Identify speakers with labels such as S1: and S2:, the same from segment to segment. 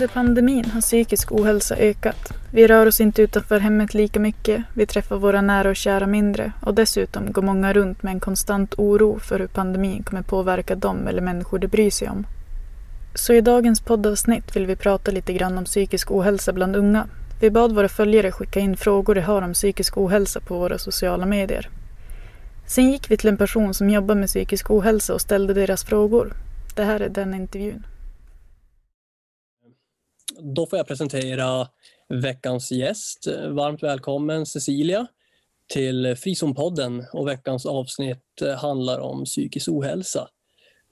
S1: Under pandemin har psykisk ohälsa ökat. Vi rör oss inte utanför hemmet lika mycket, vi träffar våra nära och kära mindre och dessutom går många runt med en konstant oro för hur pandemin kommer påverka dem eller människor de bryr sig om. Så i dagens poddavsnitt vill vi prata lite grann om psykisk ohälsa bland unga. Vi bad våra följare skicka in frågor de har om psykisk ohälsa på våra sociala medier. Sen gick vi till en person som jobbar med psykisk ohälsa och ställde deras frågor. Det här är den intervjun.
S2: Då får jag presentera veckans gäst. Varmt välkommen Cecilia till Frizonpodden och veckans avsnitt handlar om psykisk ohälsa.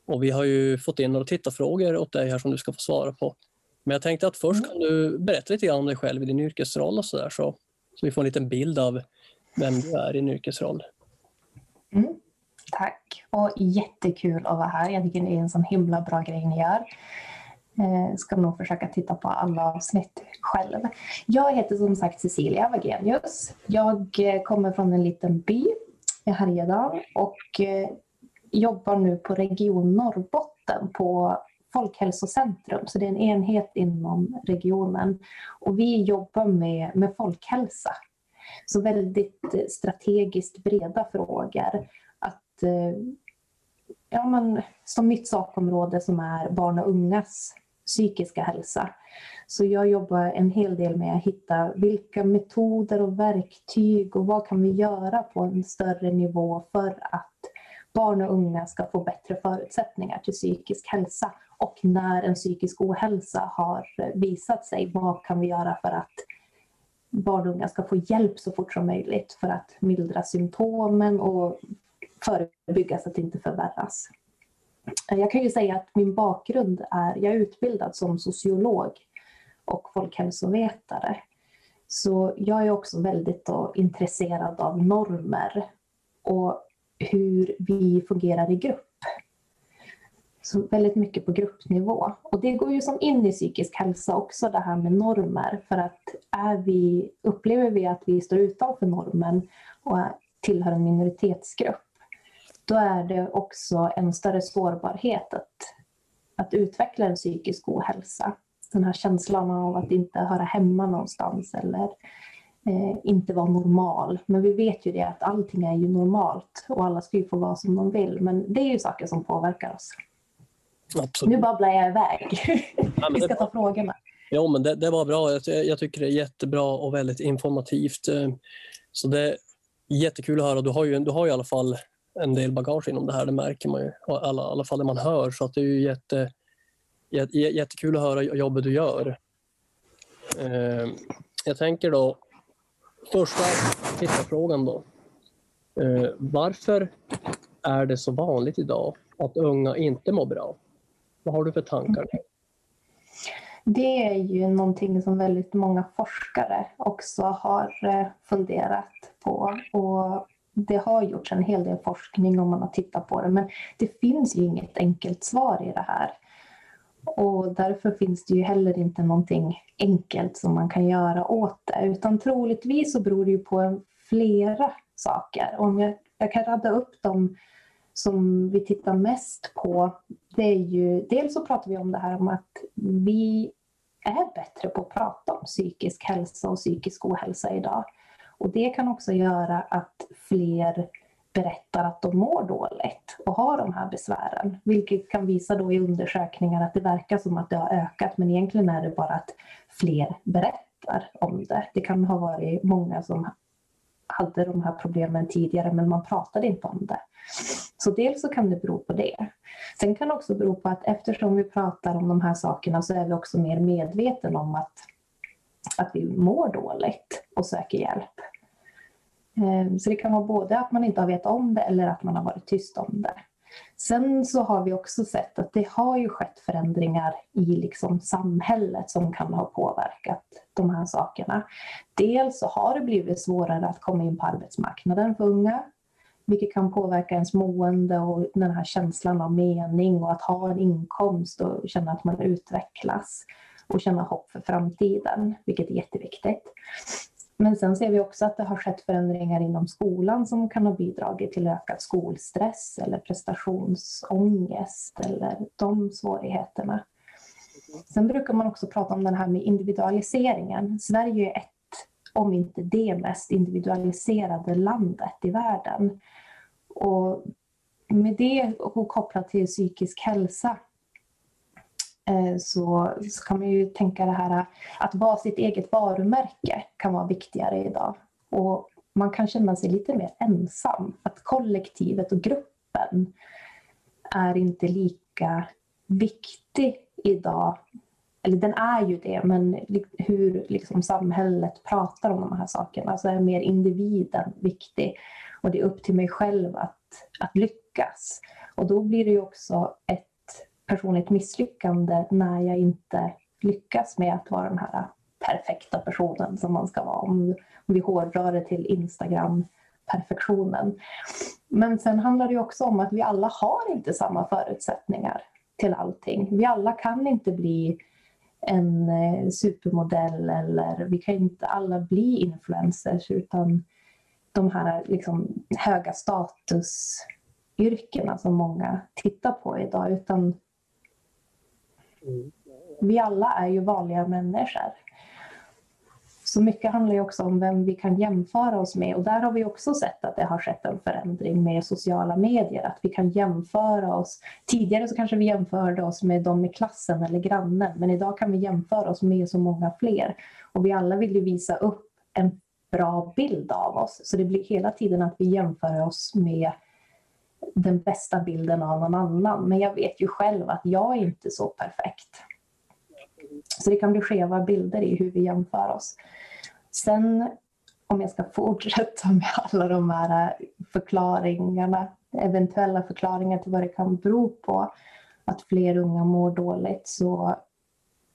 S2: Och vi har ju fått in några tittarfrågor åt dig här som du ska få svara på. Men jag tänkte att först kan du berätta lite grann om dig själv i din yrkesroll och så där så, så vi får en liten bild av vem du är i din yrkesroll.
S3: Mm, tack och jättekul att vara här. Jag tycker det är en sån himla bra grej ni gör. Eh, ska nog försöka titta på alla avsnitt själv. Jag heter som sagt Cecilia Wagenius. Jag eh, kommer från en liten by i Härjedalen och eh, jobbar nu på Region Norrbotten på Folkhälsocentrum, så det är en enhet inom regionen. Och vi jobbar med, med folkhälsa. Så väldigt strategiskt breda frågor. Att, ja, men, som mitt sakområde som är barn och ungas psykiska hälsa. Så jag jobbar en hel del med att hitta vilka metoder och verktyg och vad kan vi göra på en större nivå för att barn och unga ska få bättre förutsättningar till psykisk hälsa. Och när en psykisk ohälsa har visat sig, vad kan vi göra för att barn och unga ska få hjälp så fort som möjligt för att mildra symptomen och förebygga så att det inte förvärras. Jag kan ju säga att min bakgrund är, jag är utbildad som sociolog och folkhälsovetare. Så jag är också väldigt då, intresserad av normer och hur vi fungerar i grupp. Så väldigt mycket på gruppnivå. Och det går ju som in i psykisk hälsa också, det här med normer. För att är vi, upplever vi att vi står utanför normen och tillhör en minoritetsgrupp, då är det också en större sårbarhet att, att utveckla en psykisk ohälsa. Den här känslan av att inte höra hemma någonstans eller eh, inte vara normal. Men vi vet ju det att allting är ju normalt och alla ska ju få vara som de vill. Men det är ju saker som påverkar oss. Absolut. Nu babblar jag iväg. Ja, vi ska ta frågorna.
S2: Ja, men det, det var bra. Jag, jag, tycker det är jättebra och väldigt informativt. Eh, så det är jättekul att höra. Du har ju, du har ju i alla fall en del bagage inom det här, det märker man ju. I alla, alla fall det man hör. Så att det är ju jätte, jätte, jättekul att höra jobbet du gör. Eh, jag tänker då, första tittarfrågan då. Eh, varför är det så vanligt idag att unga inte mår bra? Vad har du för tankar?
S3: Det är ju någonting som väldigt många forskare också har eh, funderat på. Och det har gjorts en hel del forskning och man har tittat på det men det finns ju inget enkelt svar i det här. Och därför finns det ju heller inte någonting enkelt som man kan göra åt det utan troligtvis så beror det ju på flera saker. Om jag, jag kan radda upp dem som vi tittar mest på, det är ju dels så pratar vi om det här om att vi är bättre på att prata om psykisk hälsa och psykisk ohälsa idag. Och det kan också göra att fler berättar att de mår dåligt och har de här besvären. Vilket kan visa då i undersökningar att det verkar som att det har ökat men egentligen är det bara att fler berättar om det. Det kan ha varit många som hade de här problemen tidigare men man pratade inte om det. Så dels så kan det bero på det. Sen kan det också bero på att eftersom vi pratar om de här sakerna så är vi också mer medvetna om att att vi mår dåligt och söker hjälp. Ehm, så det kan vara både att man inte har vetat om det eller att man har varit tyst om det. Sen så har vi också sett att det har ju skett förändringar i liksom samhället som kan ha påverkat de här sakerna. Dels så har det blivit svårare att komma in på arbetsmarknaden för unga, vilket kan påverka ens mående och den här känslan av mening och att ha en inkomst och känna att man utvecklas och känna hopp för framtiden, vilket är jätteviktigt. Men sen ser vi också att det har skett förändringar inom skolan som kan ha bidragit till ökad skolstress eller prestationsångest eller de svårigheterna. Sen brukar man också prata om den här med individualiseringen. Sverige är ett, om inte det mest individualiserade landet i världen. Och med det och kopplat till psykisk hälsa Eh, så, så kan man ju tänka det här att vara sitt eget varumärke kan vara viktigare idag. Och man kan känna sig lite mer ensam. Att kollektivet och gruppen är inte lika viktig idag. Eller den är ju det, men hur liksom samhället pratar om de här sakerna så är mer individen viktig. Och det är upp till mig själv att, att lyckas. Och då blir det ju också ett personligt misslyckande när jag inte lyckas med att vara den här perfekta personen som man ska vara. Om vi hårdrar det till Instagram-perfektionen. Men sen handlar det också om att vi alla har inte samma förutsättningar till allting. Vi alla kan inte bli en eh, supermodell eller vi kan inte alla bli influencers utan de här liksom höga statusyrkena som många tittar på idag utan vi alla är ju vanliga människor. Så mycket handlar ju också om vem vi kan jämföra oss med och där har vi också sett att det har skett en förändring med sociala medier, att vi kan jämföra oss. Tidigare så kanske vi jämförde oss med de i klassen eller grannen, men idag kan vi jämföra oss med så många fler. Och vi alla vill ju visa upp en bra bild av oss, så det blir hela tiden att vi jämför oss med den bästa bilden av någon annan. Men jag vet ju själv att jag är inte så perfekt. Så det kan bli skeva bilder i hur vi jämför oss. Sen om jag ska fortsätta med alla de här förklaringarna, eventuella förklaringar till vad det kan bero på att fler unga mår dåligt så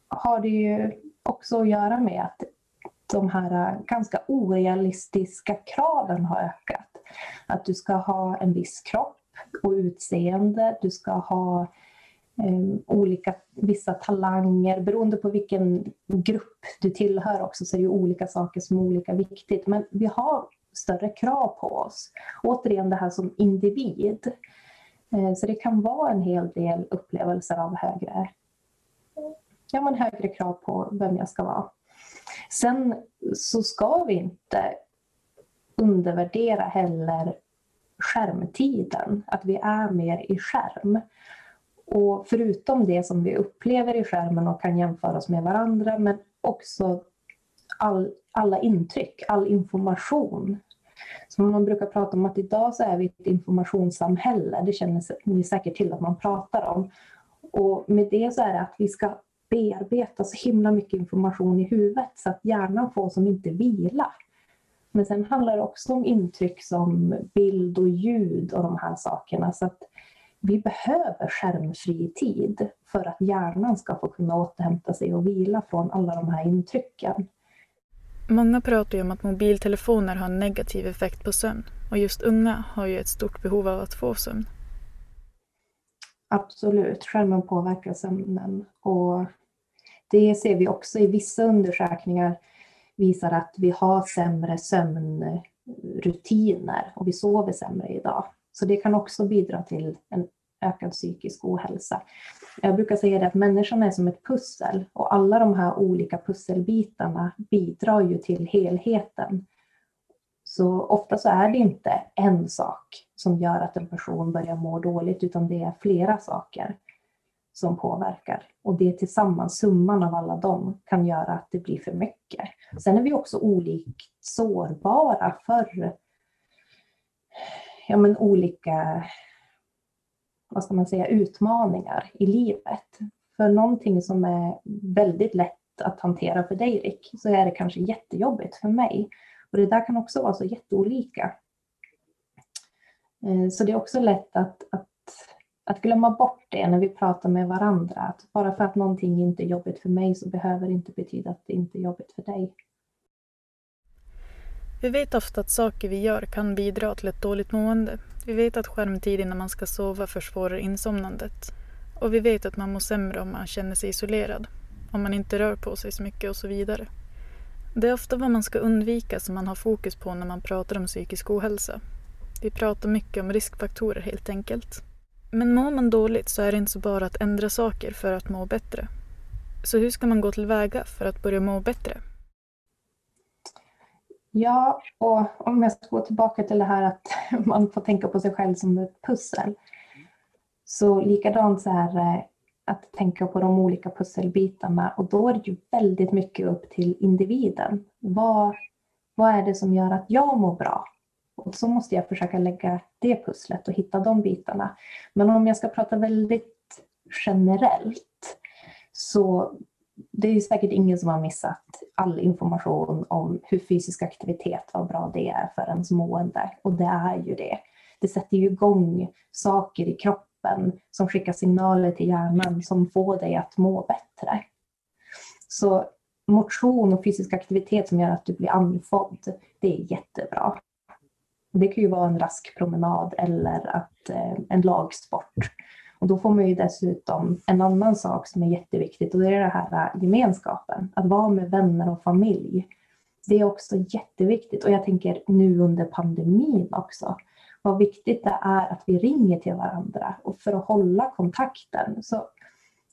S3: har det ju också att göra med att de här ganska orealistiska kraven har ökat. Att du ska ha en viss kropp och utseende, du ska ha um, olika, vissa talanger. Beroende på vilken grupp du tillhör också så är det olika saker som är olika viktigt. Men vi har större krav på oss. Återigen det här som individ. Uh, så det kan vara en hel del upplevelser av högre, ja, men högre krav på vem jag ska vara. Sen så ska vi inte undervärdera heller skärmtiden, att vi är mer i skärm. Och förutom det som vi upplever i skärmen och kan jämföra oss med varandra, men också all, alla intryck, all information. Som man brukar prata om att idag så är vi ett informationssamhälle, det känner ni säkert till att man pratar om. Och med det så är det att vi ska bearbeta så himla mycket information i huvudet så att hjärnan får som inte vila. Men sen handlar det också om intryck som bild och ljud och de här sakerna. Så att vi behöver skärmfri tid för att hjärnan ska få kunna återhämta sig och vila från alla de här intrycken.
S1: Många pratar ju om att mobiltelefoner har en negativ effekt på sömn och just unga har ju ett stort behov av att få sömn.
S3: Absolut, skärmen påverkar sömnen och det ser vi också i vissa undersökningar visar att vi har sämre sömnrutiner och vi sover sämre idag. Så det kan också bidra till en ökad psykisk ohälsa. Jag brukar säga att människan är som ett pussel och alla de här olika pusselbitarna bidrar ju till helheten. Så ofta så är det inte en sak som gör att en person börjar må dåligt utan det är flera saker som påverkar. Och det tillsammans, summan av alla dem, kan göra att det blir för mycket. Sen är vi också olikt sårbara för ja, men olika vad ska man säga, utmaningar i livet. För någonting som är väldigt lätt att hantera för dig Rick, så är det kanske jättejobbigt för mig. Och det där kan också vara så jätteolika. Eh, så det är också lätt att, att att glömma bort det när vi pratar med varandra. Att bara för att någonting inte är jobbigt för mig så behöver det inte betyda att det inte är jobbigt för dig.
S1: Vi vet ofta att saker vi gör kan bidra till ett dåligt mående. Vi vet att skärmtid innan man ska sova försvårar insomnandet. Och vi vet att man mår sämre om man känner sig isolerad, om man inte rör på sig så mycket och så vidare. Det är ofta vad man ska undvika som man har fokus på när man pratar om psykisk ohälsa. Vi pratar mycket om riskfaktorer helt enkelt. Men mår man dåligt så är det inte så bara att ändra saker för att må bättre. Så hur ska man gå tillväga för att börja må bättre?
S3: Ja, och om jag ska gå tillbaka till det här att man får tänka på sig själv som ett pussel. Så likadant så här eh, att tänka på de olika pusselbitarna och då är det ju väldigt mycket upp till individen. Vad, vad är det som gör att jag mår bra? Och så måste jag försöka lägga det pusslet och hitta de bitarna. Men om jag ska prata väldigt generellt så det är säkert ingen som har missat all information om hur fysisk aktivitet, vad bra det är för ens mående. Och det är ju det. Det sätter ju igång saker i kroppen som skickar signaler till hjärnan som får dig att må bättre. Så motion och fysisk aktivitet som gör att du blir andfådd, det är jättebra. Det kan ju vara en rask promenad eller att, eh, en lagsport. Och då får man ju dessutom en annan sak som är jätteviktigt och det är den här eh, gemenskapen. Att vara med vänner och familj. Det är också jätteviktigt och jag tänker nu under pandemin också. Vad viktigt det är att vi ringer till varandra och för att hålla kontakten. Så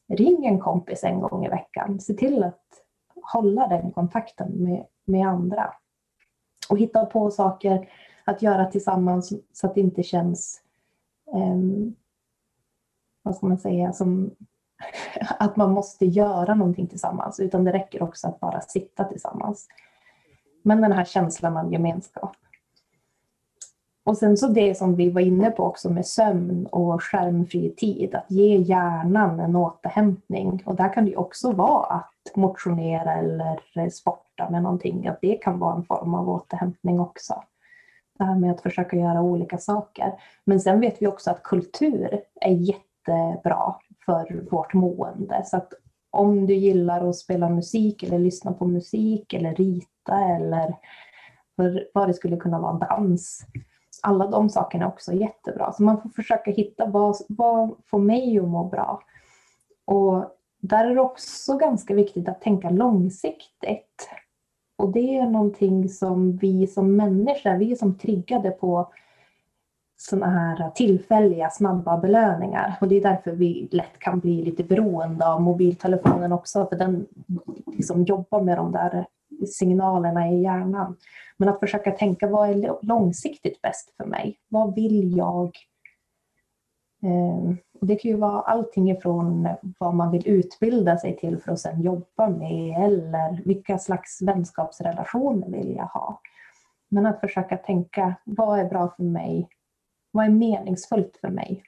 S3: ring en kompis en gång i veckan. Se till att hålla den kontakten med, med andra. Och hitta på saker att göra tillsammans så att det inte känns um, vad ska man säga, som att man måste göra någonting tillsammans, utan det räcker också att bara sitta tillsammans. Men den här känslan av gemenskap. Och sen så det som vi var inne på också med sömn och skärmfri tid, att ge hjärnan en återhämtning. Och där kan det också vara att motionera eller sporta med någonting, att det kan vara en form av återhämtning också. Det här med att försöka göra olika saker. Men sen vet vi också att kultur är jättebra för vårt mående. Så att om du gillar att spela musik eller lyssna på musik eller rita eller vad det skulle kunna vara, dans. Alla de sakerna är också jättebra. Så man får försöka hitta vad, vad får mig att må bra. Och där är det också ganska viktigt att tänka långsiktigt. Och det är någonting som vi som människor, vi är som triggade på sådana här tillfälliga snabba belöningar. Och det är därför vi lätt kan bli lite beroende av mobiltelefonen också, för den liksom jobbar med de där signalerna i hjärnan. Men att försöka tänka vad är långsiktigt bäst för mig? Vad vill jag? Eh, det kan ju vara allting ifrån vad man vill utbilda sig till för att sedan jobba med eller vilka slags vänskapsrelationer vill jag ha? Men att försöka tänka vad är bra för mig vad är meningsfullt för mig?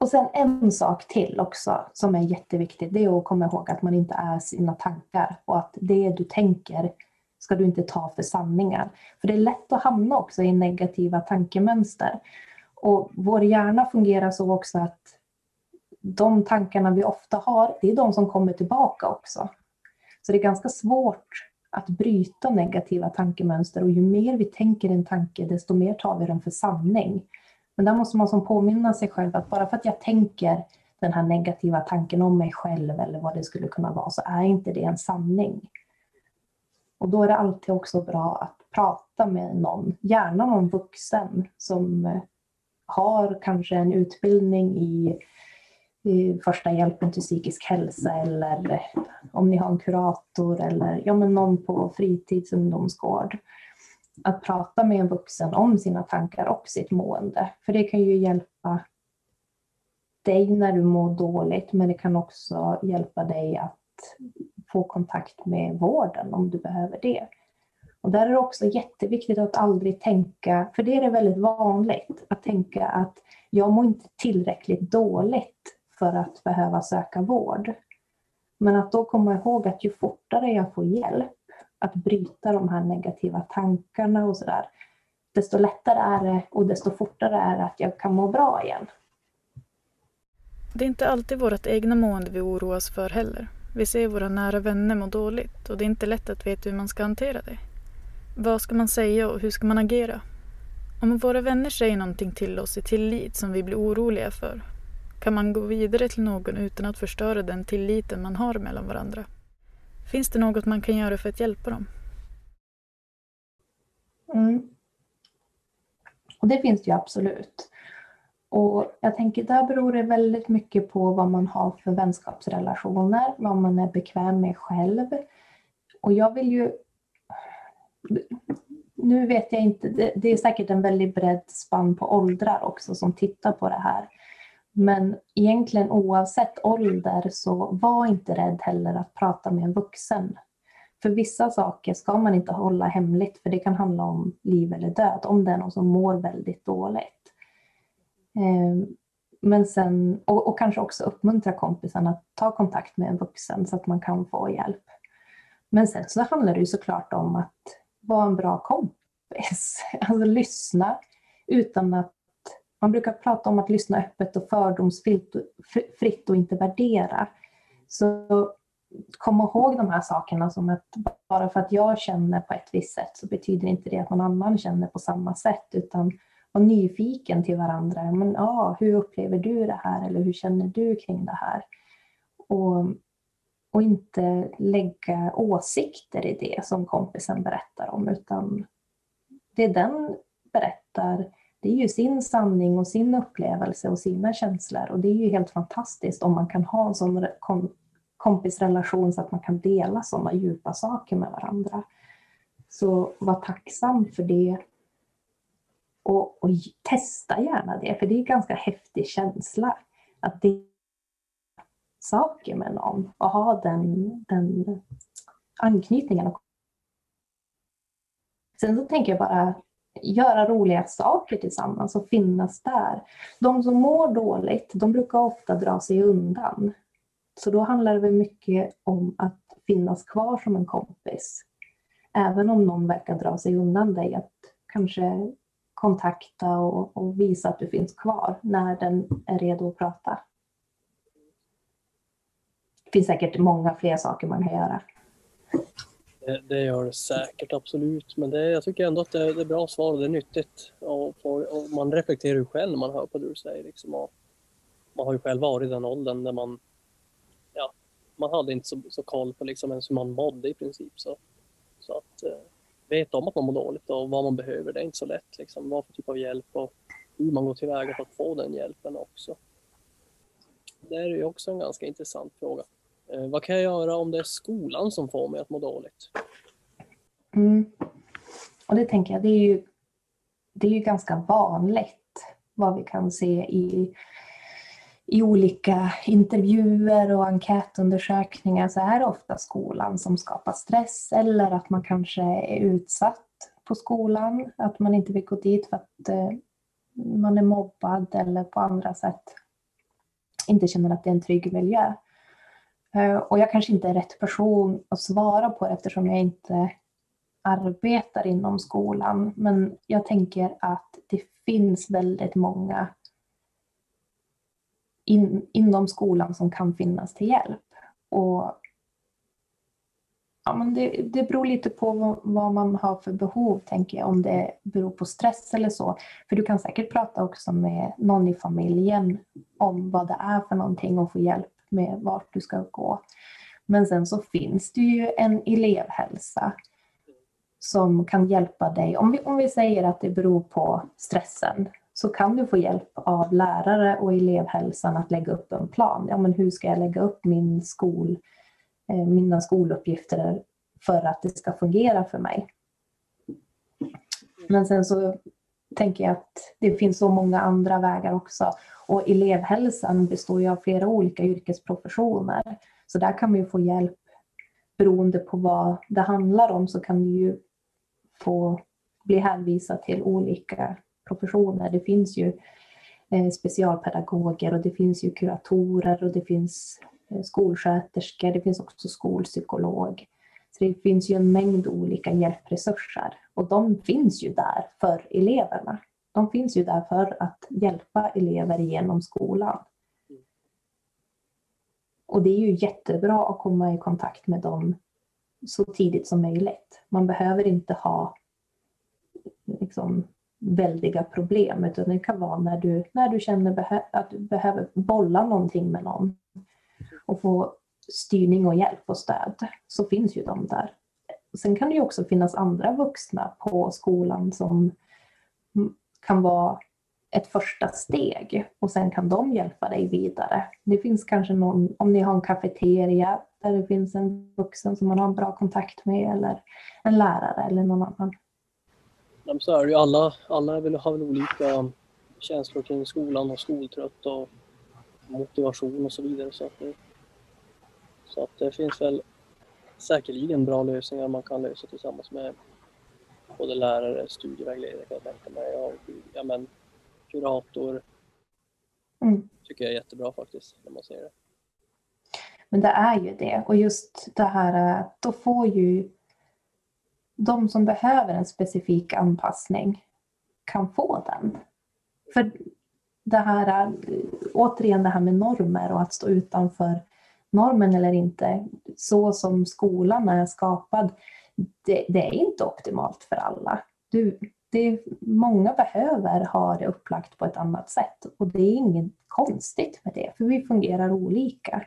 S3: Och sen en sak till också som är jätteviktigt, det är att komma ihåg att man inte är sina tankar och att det du tänker ska du inte ta för sanningar. För det är lätt att hamna också i negativa tankemönster. Och vår hjärna fungerar så också att de tankarna vi ofta har, det är de som kommer tillbaka också. Så det är ganska svårt att bryta negativa tankemönster och ju mer vi tänker en tanke desto mer tar vi den för sanning. Men där måste man som påminna sig själv att bara för att jag tänker den här negativa tanken om mig själv eller vad det skulle kunna vara så är inte det en sanning. Och då är det alltid också bra att prata med någon, gärna någon vuxen som eh, har kanske en utbildning i första hjälpen till psykisk hälsa eller om ni har en kurator eller ja, men någon på fritidsungdomsgård. Att prata med en vuxen om sina tankar och sitt mående. För det kan ju hjälpa dig när du mår dåligt men det kan också hjälpa dig att få kontakt med vården om du behöver det. Och där är det också jätteviktigt att aldrig tänka, för det är det väldigt vanligt, att tänka att jag mår inte tillräckligt dåligt för att behöva söka vård. Men att då komma ihåg att ju fortare jag får hjälp att bryta de här negativa tankarna och sådär, desto lättare är det och desto fortare är det att jag kan må bra igen.
S1: Det är inte alltid vårt egna mående vi oroas för heller. Vi ser våra nära vänner må dåligt och det är inte lätt att veta hur man ska hantera det. Vad ska man säga och hur ska man agera? Om våra vänner säger någonting till oss i tillit som vi blir oroliga för, kan man gå vidare till någon utan att förstöra den tilliten man har mellan varandra? Finns det något man kan göra för att hjälpa dem?
S3: Mm. Och det finns det ju absolut. Och jag tänker där beror det väldigt mycket på vad man har för vänskapsrelationer, vad man är bekväm med själv. Och jag vill ju... Nu vet jag inte, det är säkert en väldigt bredd spann på åldrar också som tittar på det här. Men egentligen oavsett ålder så var inte rädd heller att prata med en vuxen. För vissa saker ska man inte hålla hemligt för det kan handla om liv eller död om det är någon som mår väldigt dåligt. Ehm, men sen, och, och kanske också uppmuntra kompisen att ta kontakt med en vuxen så att man kan få hjälp. Men sen så handlar det ju såklart om att vara en bra kompis. Alltså lyssna utan att... Man brukar prata om att lyssna öppet och fördomsfritt fritt och inte värdera. Så kom ihåg de här sakerna som att bara för att jag känner på ett visst sätt så betyder inte det att någon annan känner på samma sätt utan var nyfiken till varandra. Men, ja, hur upplever du det här eller hur känner du kring det här? Och, och inte lägga åsikter i det som kompisen berättar om utan det den berättar det är ju sin sanning och sin upplevelse och sina känslor och det är ju helt fantastiskt om man kan ha en sån kompisrelation så att man kan dela sådana djupa saker med varandra. Så var tacksam för det och, och, testa gärna det, för det är en ganska häftig känsla att saker med någon och ha den, den anknytningen. Sen så tänker jag bara göra roliga saker tillsammans och finnas där. De som mår dåligt, de brukar ofta dra sig undan. Så då handlar det väl mycket om att finnas kvar som en kompis. Även om någon verkar dra sig undan dig, att kanske kontakta och, och visa att du finns kvar när den är redo att prata. Det finns säkert många fler saker man kan göra.
S2: Det, det gör det säkert, absolut. Men det, jag tycker ändå att det, det är bra svar och det är nyttigt. Och, och man reflekterar ju själv när man hör på det du säger. Liksom, och man har ju själv varit i den åldern där man, ja, man hade inte så, så koll på liksom ens hur man mådde i princip. Så, så att, eh, veta om att man mår dåligt och vad man behöver. Det är inte så lätt. Liksom. Vad för typ av hjälp och hur man går tillväga för att få den hjälpen också. Det är ju också en ganska intressant fråga. Eh, vad kan jag göra om det är skolan som får mig att må dåligt?
S3: Mm. Och det tänker jag, det är ju, det är ju ganska vanligt vad vi kan se i i olika intervjuer och enkätundersökningar så är det ofta skolan som skapar stress eller att man kanske är utsatt på skolan, att man inte vill gå dit för att eh, man är mobbad eller på andra sätt inte känner att det är en trygg miljö. Eh, och jag kanske inte är rätt person att svara på det eftersom jag inte arbetar inom skolan. Men jag tänker att det finns väldigt många in, inom skolan som kan finnas till hjälp. Och, ja, men det, det beror lite på vad, vad, man har för behov, tänker jag, om det beror på stress eller så. För du kan säkert prata också med någon i familjen om vad det är för någonting och få hjälp med vart du ska gå. Men sen så finns det ju en elevhälsa som kan hjälpa dig. Om vi, om vi säger att det beror på stressen så kan du få hjälp av lärare och elevhälsan att lägga upp en plan. Ja, men hur ska jag lägga upp min skol, eh, mina skoluppgifter för att det ska fungera för mig? Men sen så tänker jag att det finns så många andra vägar också. Och elevhälsan består ju av flera olika yrkesprofessioner. Så där kan man ju få hjälp beroende på vad det handlar om så kan du ju få bli hänvisad till olika professioner. Det finns ju eh, specialpedagoger och det finns ju kuratorer och det finns eh, skolsköterskor, det finns också skolpsykolog. Så det finns ju en mängd olika hjälpresurser och de finns ju där för eleverna. De finns ju där för att hjälpa elever genom skolan. Och det är ju jättebra att komma i kontakt med dem så tidigt som möjligt. Man behöver inte ha liksom, väldiga problem utan det kan vara när du, när du känner att du behöver bolla någonting med någon och få styrning och hjälp och stöd så finns ju de där. Sen kan det ju också finnas andra vuxna på skolan som kan vara ett första steg och sen kan de hjälpa dig vidare. Det finns kanske någon, om ni har en kafeteria där det finns en vuxen som man har en bra kontakt med eller en lärare eller någon annan.
S2: Ja, så är det ju. Alla, alla har väl olika känslor kring skolan och skoltrött och motivation och så vidare. Så att det, så att det finns väl säkerligen bra lösningar man kan lösa tillsammans med både lärare, studievägledare kan jag tänka mig och ja, men, kurator. Mm. tycker jag är jättebra faktiskt när man ser det.
S3: Men det är ju det och just det här då får ju de som behöver en specifik anpassning kan få den. För det här, återigen det här med normer och att stå utanför normen eller inte, så som skolan är skapad, det, det är inte optimalt för alla. Du, det, många behöver ha det upplagt på ett annat sätt och det är inget konstigt med det, för vi fungerar olika.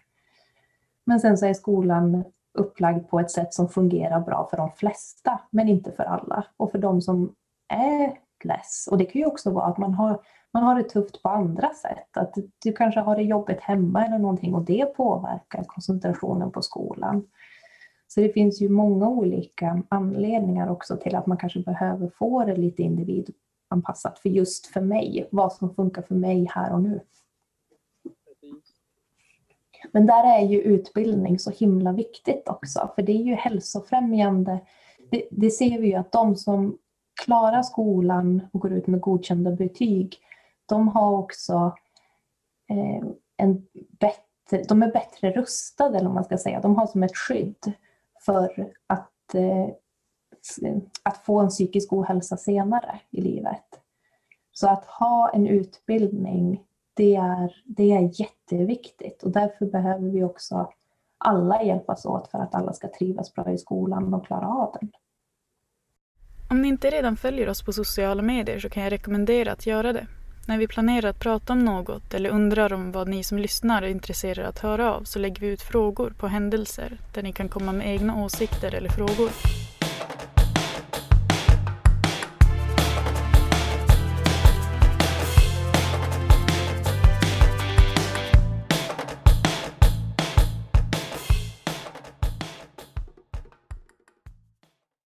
S3: Men sen så är skolan upplagd på ett sätt som fungerar bra för de flesta, men inte för alla. Och för de som är less, och det kan ju också vara att man har, man har det tufft på andra sätt, att du kanske har det jobbigt hemma eller någonting och det påverkar koncentrationen på skolan. Så det finns ju många olika anledningar också till att man kanske behöver få det lite individanpassat för just för mig, vad som funkar för mig här och nu. Men där är ju utbildning så himla viktigt också, för det är ju hälsofrämjande. Det, det ser vi ju att de som klarar skolan och går ut med godkända betyg, de har också eh, en bättre, de är bättre rustade, eller man ska säga. De har som ett skydd för att, eh, att få en psykisk ohälsa senare i livet. Så att ha en utbildning, det är, det är jätteviktigt och därför behöver vi också alla hjälpas åt för att alla ska trivas bra i skolan och klara av den.
S1: Om ni inte redan följer oss på sociala medier så kan jag rekommendera att göra det. När vi planerar att prata om något eller undrar om vad ni som lyssnar är intresserade att höra av så lägger vi ut frågor på händelser där ni kan komma med egna åsikter eller frågor.